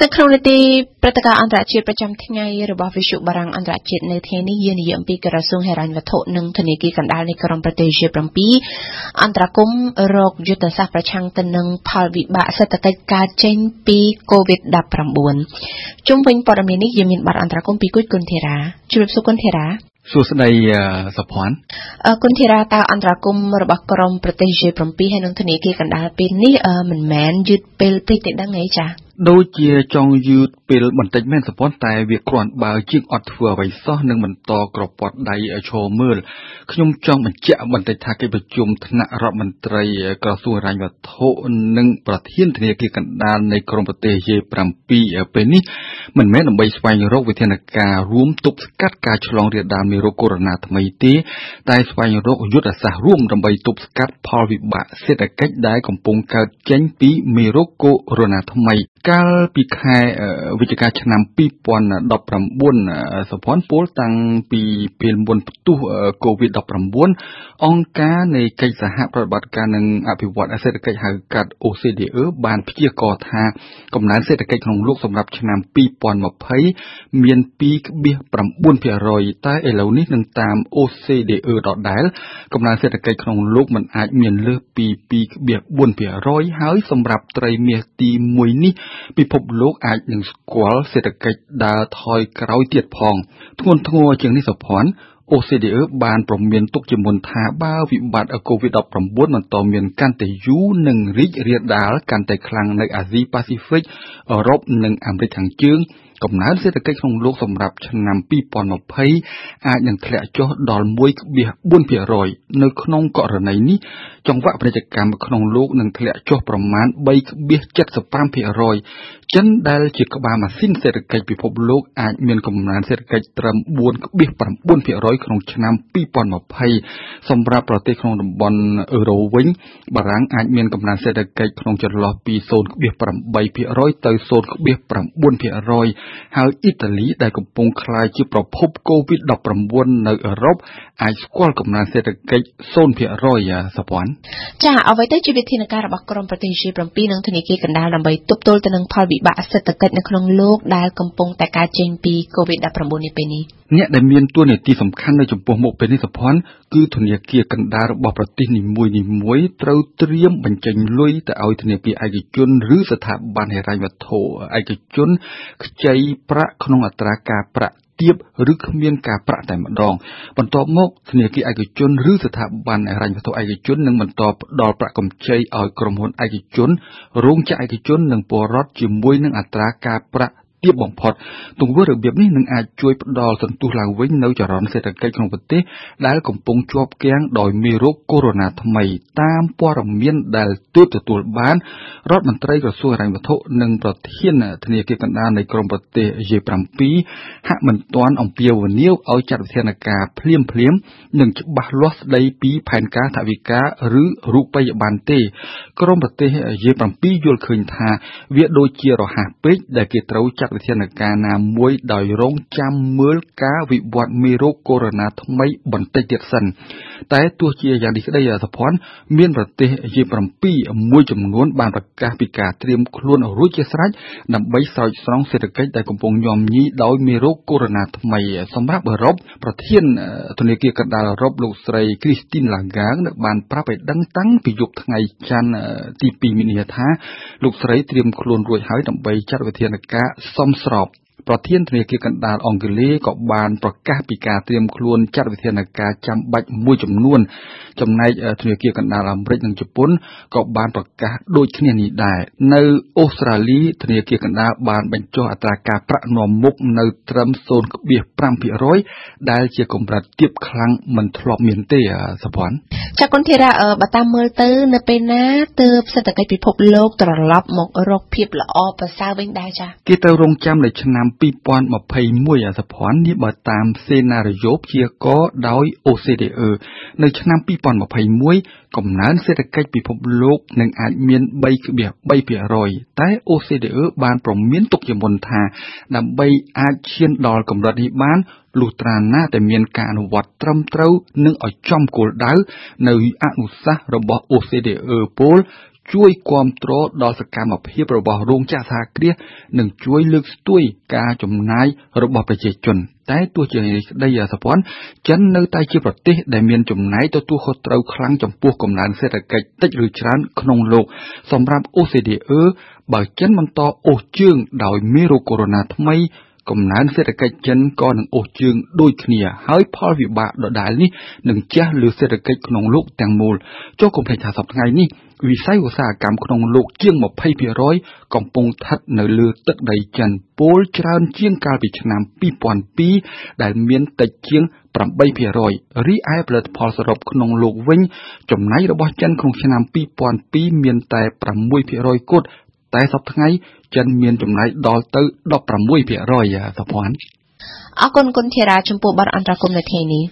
នៅក្នុងនីតិព្រឹត្តិការណ៍អន្តរជាតិប្រចាំថ្ងៃរបស់វិទ្យុបារាំងអន្តរជាតិនៅថ្ងៃនេះយើងនិយាយអំពីក្រសួងហិរញ្ញវត្ថុនិងធនាគារកណ្ដាលនៃក្រុមប្រទេស G7 អន្តរាគមរកយុទ្ធសាស្ត្រប្រឆាំងទៅនឹងផលវិបាកសេដ្ឋកិច្ចកើតចេញពី COVID-19 ជុំវិញព័ត៌មាននេះយើងមានបទអន្តរាគមពីគុជគុនធីរាជម្រាបសួរគុនធីរាសួស្តីសុភ័ណ្ឌគុណធីរាតើអន្តរាគមរបស់ក្រមប្រទេស G7 ហើយនឹងធនាគារកណ្ដាលពេលនេះមិនមែនយឺតពេលពេកទេដឹងអីចា៎ ដូចជាចង់យឺតពេលបន្តិចមែនសប៉ុន្តែវាគ្រាន់បើជាងអត់ធ្វើអ្វីសោះនឹងបន្តក្រពាត់ដៃឈរមើលខ្ញុំចង់បញ្ជាក់បន្តិចថាកិច្ចប្រជុំថ្នាក់រដ្ឋមន្ត្រីក្រសួងហិរញ្ញវត្ថុនិងប្រធានធនាគារកណ្ដាលនៃក្រមប្រទេស G7 ពេលនេះមិនមែនដើម្បីស្វែងរកវិធានការរួមទប់ស្កាត់ការឆ្លងរាលដាលមេរោគកូវីដ -19 ថ្មីទេតែស្វែងរកយុទ្ធសាស្ត្ររួមដើម្បីទប់ស្កាត់ផលវិបាកសេដ្ឋកិច្ចដែលកំពុងកើតចេញពីមេរោគកូវីដ -19 ថ្មី កាលពីខែវិច្ឆិកាឆ្នាំ2019សុភ័ណ្ឌពលតាំងពីពេលមុនផ្ទុះ COVID-19 អង្គការនៃកិច្ចសហប្រតិបត្តិការនឹងអភិវឌ្ឍសេដ្ឋកិច្ចហៅកាត់ OCDE បានព្យាករណ៍ថាកំណើនសេដ្ឋកិច្ចក្នុងលោកសម្រាប់ឆ្នាំ2020មាន2.9%តែឥឡូវនេះនឹងតាម OCDE ដដែលកំណើនសេដ្ឋកិច្ចក្នុងលោកមិនអាចមានលើសពី2.4%ហើយសម្រាប់ត្រីមាសទី1នេះពិភពលោកអាចនឹងស្គាល់សេដ្ឋកិច្ចដើរថយក្រោយទៀតផង ធ្ងន់ធ្ងរជាងនេះសុភ័ណ្ឌ OCDE បានប្រមានទុកជាមុនថាបើវិបត្តិ COVID-19 បន្តមានកាន់តែយូរនិងរីករាលដាលកាន់តែខ្លាំងនៅអាស៊ីប៉ាស៊ីហ្វិកអឺរ៉ុបនិងអាមេរិកខាងជើង កំណើនសេដ្ឋកិច្ចក្នុងលោកសម្រាប់ឆ្នាំ2020អាចនឹងធ្លាក់ចុះដល់1.4%នៅក្នុងករណីនេះចង្វាក់ពាណិជ្ជកម្មក្នុងលោកនឹងធ្លាក់ចុះប្រមាណ3.75%ចិនដែលជាក្បាលម៉ាស៊ីនសេដ្ឋកិច្ចពិភពលោកអាចមានកំណើនសេដ្ឋកិច្ចត្រឹម4.9%ក្នុងឆ្នាំ2020សម្រាប់ប្រទេសក្នុងតំបន់អឺរ៉ូវិញបារាំងអាចមានកំណើនសេដ្ឋកិច្ចក្នុងចន្លោះពី0.8%ទៅ0.9%ហើយអ៊ីតាលីដែលកំពុងក្លាយជាប្រភព COVID-19 នៅអឺរ៉ុបអាចស្គាល់កំណើនសេដ្ឋកិច្ច0%សព័នចាអ្វីទៅជាវិធានការរបស់ក្រមប្រទេស G7 និងធនាគារកណ្ដាលដើម្បីទប់ទល់ទៅនឹងផលវិបាកសេដ្ឋកិច្ចនៅក្នុងលោកដែលកំពុងតែកើតចេញពី COVID-19 នេះពេលនេះអ្នកដែលមានតួនាទីសំខាន់នៅចំពោះមុខពេលនេះសភ័ណ្ឌគឺធនាគារកណ្ដាលរបស់ប្រទេសនីមួយៗត្រូវត្រៀមបញ្ចេញលុយទៅឲ្យធនាគារឯកជនឬស្ថាប័នហិរញ្ញវត្ថុឯកជនខ្ចីប្រាក់ក្នុងអត្រាការប្រាក់ទាបឬគ្មានការប្រាក់តែម្ដងបន្ទាប់មកធនាគារឯកជនឬស្ថាប័នហិរញ្ញវត្ថុឯកជននឹងបន្តផ្ដល់ប្រាក់កម្ចីឲ្យក្រុមហ៊ុនឯកជនរោងចក្រឯកជននិងពលរដ្ឋជាមួយនឹងអត្រាការប្រាក់ ទាបបំផុតទង្វើរបៀបនេះនឹងអាចជួយផ្ដល់សន្ទុះឡើងវិញនៅចរន្តសេដ្ឋកិច្ចក្នុងប្រទេសដែលកំពុងជាប់គាំងដោយមេរោគកូវីដ -19 ថ្មីតាមព័ត៌មានដែលទើបទទួលបានរដ្ឋមន្ត្រីក្រសួងហិរញ្ញវត្ថុនិងប្រធានធនាគារកណ្ដាលនៃក្រុមប្រទេស G7 ហាក់មិនទាន់អំពាវនាវឲ្យចាត់វិធានការភ្លាមភ្លាមនិងច្បាស់លាស់ស្ដីពីផែនការថវិកាឬរូបិយប័ណ្ណទេ ក្រុមប្រទេស G7 យល់ឃើញថាវាដូចជារហ័សពេកដែលគេត្រូវចាត់វិធានការណាមួយដោយរងចាំមើលការវិវត្តមេរោគកូវីដ -19 ថ្មីបន្តិចទៀតសិន តែទោះជាយ៉ាងនេះក្តីសុភ័ណ្ឌមានប្រទេស G7 មួយចំនួនបានប្រកាសពីការត្រៀមខ្លួនរួចជាស្រេចដើម្បីស្រោចស្រង់សេដ្ឋកិច្ចដែលកំពុងញោមញីដោយមេរោគកូវីដ -19 ថ្មីសម្រាប់អឺរ៉ុបប្រធានធនាគារកណ្ដាលអឺរ៉ុបលោកស្រី Christine Lagarde បានប្រាប់ឲ្យដឹងតាំងពីយប់ថ្ងៃច័ន្ទទី2មីនាថាលោកស្រីត្រៀមខ្លួនរួចហើយដើម្បីចាត់វិធានការសមស្រប ប្រធានធនាគារកណ្ដាលអង់គ្លេសក៏បានប្រកាសពីការត្រៀមខ្លួនចាត់វិធានការចាំបាច់មួយចំនួន ចំណែកធនាគារកណ្ដាលអាមេរិកនិងជប៉ុនក៏បានប្រកាសដូចគ្នានេះដែរនៅអូស្ត្រាលីធនាគារកណ្ដាលបានបញ្ចុះអត្រាការប្រាក់នាំមុខនៅត្រឹម0.5%ដែលជាកម្រិតទាបខ្លាំងមិនធ្លាប់មានទេសភ័ណ្ឌចាគុណធីរ៉ាបើតាមមើលទៅ នៅពេលណាទើបសេដ្ឋកិច្ចពិភពលោកត្រឡប់មករកភាពល្អប្រសើរវិញដែរចាគេត្រូវរងចាំនៅឆ្នាំ2021សភ័ណ្ឌនេះបើតាមសេណារីយ៉ូព្យាករណ៍ដោយ OCDE នៅឆ្នាំ2021កំណើនសេដ្ឋកិច្ចពិភពលោកនឹងអាចមាន3.3%តែ OCDE បានប្រមានទុកជាមុនថាដើម្បីអាចឈានដល់កម្រិតនេះបានលុះត្រាណាតែមានការអនុវត្តត្រឹមត្រូវនិងឲ្យចំគោលដៅ នៅអនុសាសន៍របស់ OCDE ពល ជួយគាំទ្រដល់សកម្មភាពរបស់រោងចក្រសហគ្រាសនិងជួយលើកស្ទួយការចំណាយរបស់ប្រជាជន តែទោះជានេះក្តីសពន្ធចិននៅតែជាប្រទេសដែលមានចំណាយទទួលខុសត្រូវខ្លាំងចំពោះកំណើនសេដ្ឋកិច្ចតិចឬច្រើនក្នុងលោកសម្រាប់ OCDE បើចិនបន្តអូសជើងដោយមេរោគកូវីដ -19 ថ្មីកំណើនសេដ្ឋកិច្ចចិនក៏នឹងអូសជើងដូចគ្នាហើយផលវិបាកដដែលនេះនឹងជះលើសេដ្ឋកិច្ចក្នុងលោកទាំងមូលចុះកុំភ្លេចថាសប្តាហ៍ថ្ងៃនេះ វិស័យឧស្សាហកម្មក្នុងលោកជាង20%កំពុងស្ថិតនៅលើទឹកដីចិនពលច្រើនជាងកាលពីឆ្នាំ2002ដែលមានតិចជាង8%រីឯផលិតផលសរុបក្នុងលោកវិញ ចំណាយរបស់ចិនក្នុងឆ្នាំ2002មានតែ6%គត់តែសប្តាហ៍ថ្ងៃចិនមានចំណាយដល់ទៅ16%សុភ័ណ្ឌអរគុណគុណធីរាចំពោះបទអន្តរកម្មនៅថ្ងៃនេះ